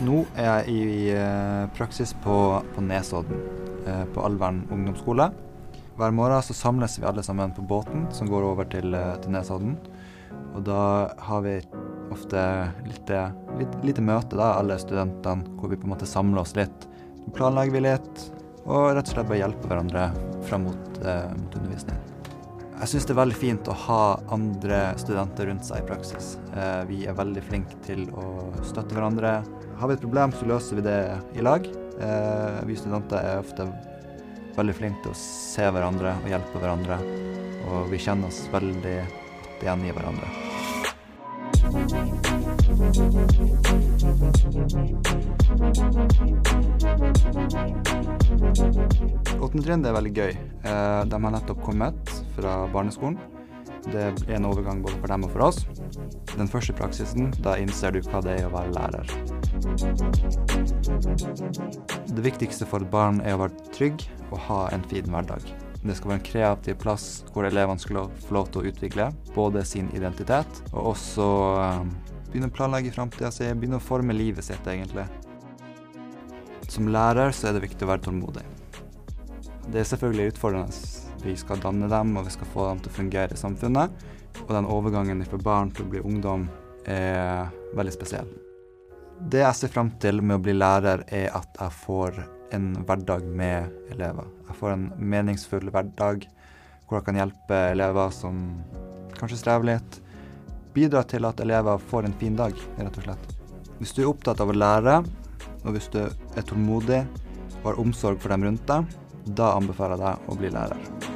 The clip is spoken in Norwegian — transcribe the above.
Nå er jeg i eh, praksis på, på Nesodden, eh, på Alvern ungdomsskole. Hver morgen så samles vi alle sammen på båten som går over til, eh, til Nesodden. Og da har vi ofte lite, lite, lite møte, da, alle studentene, hvor vi på en måte samler oss litt. Så planlegger vi litt, og rett og slett bare hjelper hverandre fram mot, eh, mot undervisning. Jeg syns det er veldig fint å ha andre studenter rundt seg i praksis. Eh, vi er veldig flinke til å støtte hverandre. Har vi et problem, så løser vi det i lag. Eh, vi studenter er ofte veldig flinke til å se hverandre og hjelpe hverandre. Og vi kjenner oss veldig godt igjen i hverandre. Åttende trinn er veldig gøy. Eh, de har nettopp kommet fra barneskolen. Det er en overgang både for dem og for oss. Den første praksisen, da innser du hva det er å være lærer. Det viktigste for et barn er å være trygg og ha en fin hverdag. Det skal være en kreativ plass hvor elevene skal få lov til å utvikle både sin identitet og også eh, begynne å planlegge framtida si, begynne å forme livet sitt, egentlig. Som lærer så er det viktig å være tålmodig. Det er selvfølgelig utfordrende. Vi skal danne dem, og vi skal få dem til å fungere i samfunnet. Og den overgangen fra barn til å bli ungdom er veldig spesiell. Det jeg ser fram til med å bli lærer, er at jeg får en hverdag med elever. Jeg får en meningsfull hverdag hvor jeg kan hjelpe elever som kanskje strever litt. Bidra til at elever får en fin dag, rett og slett. Hvis du er opptatt av å lære, og hvis du er tålmodig og har omsorg for dem rundt deg, da anbefaler jeg deg å bli lærer.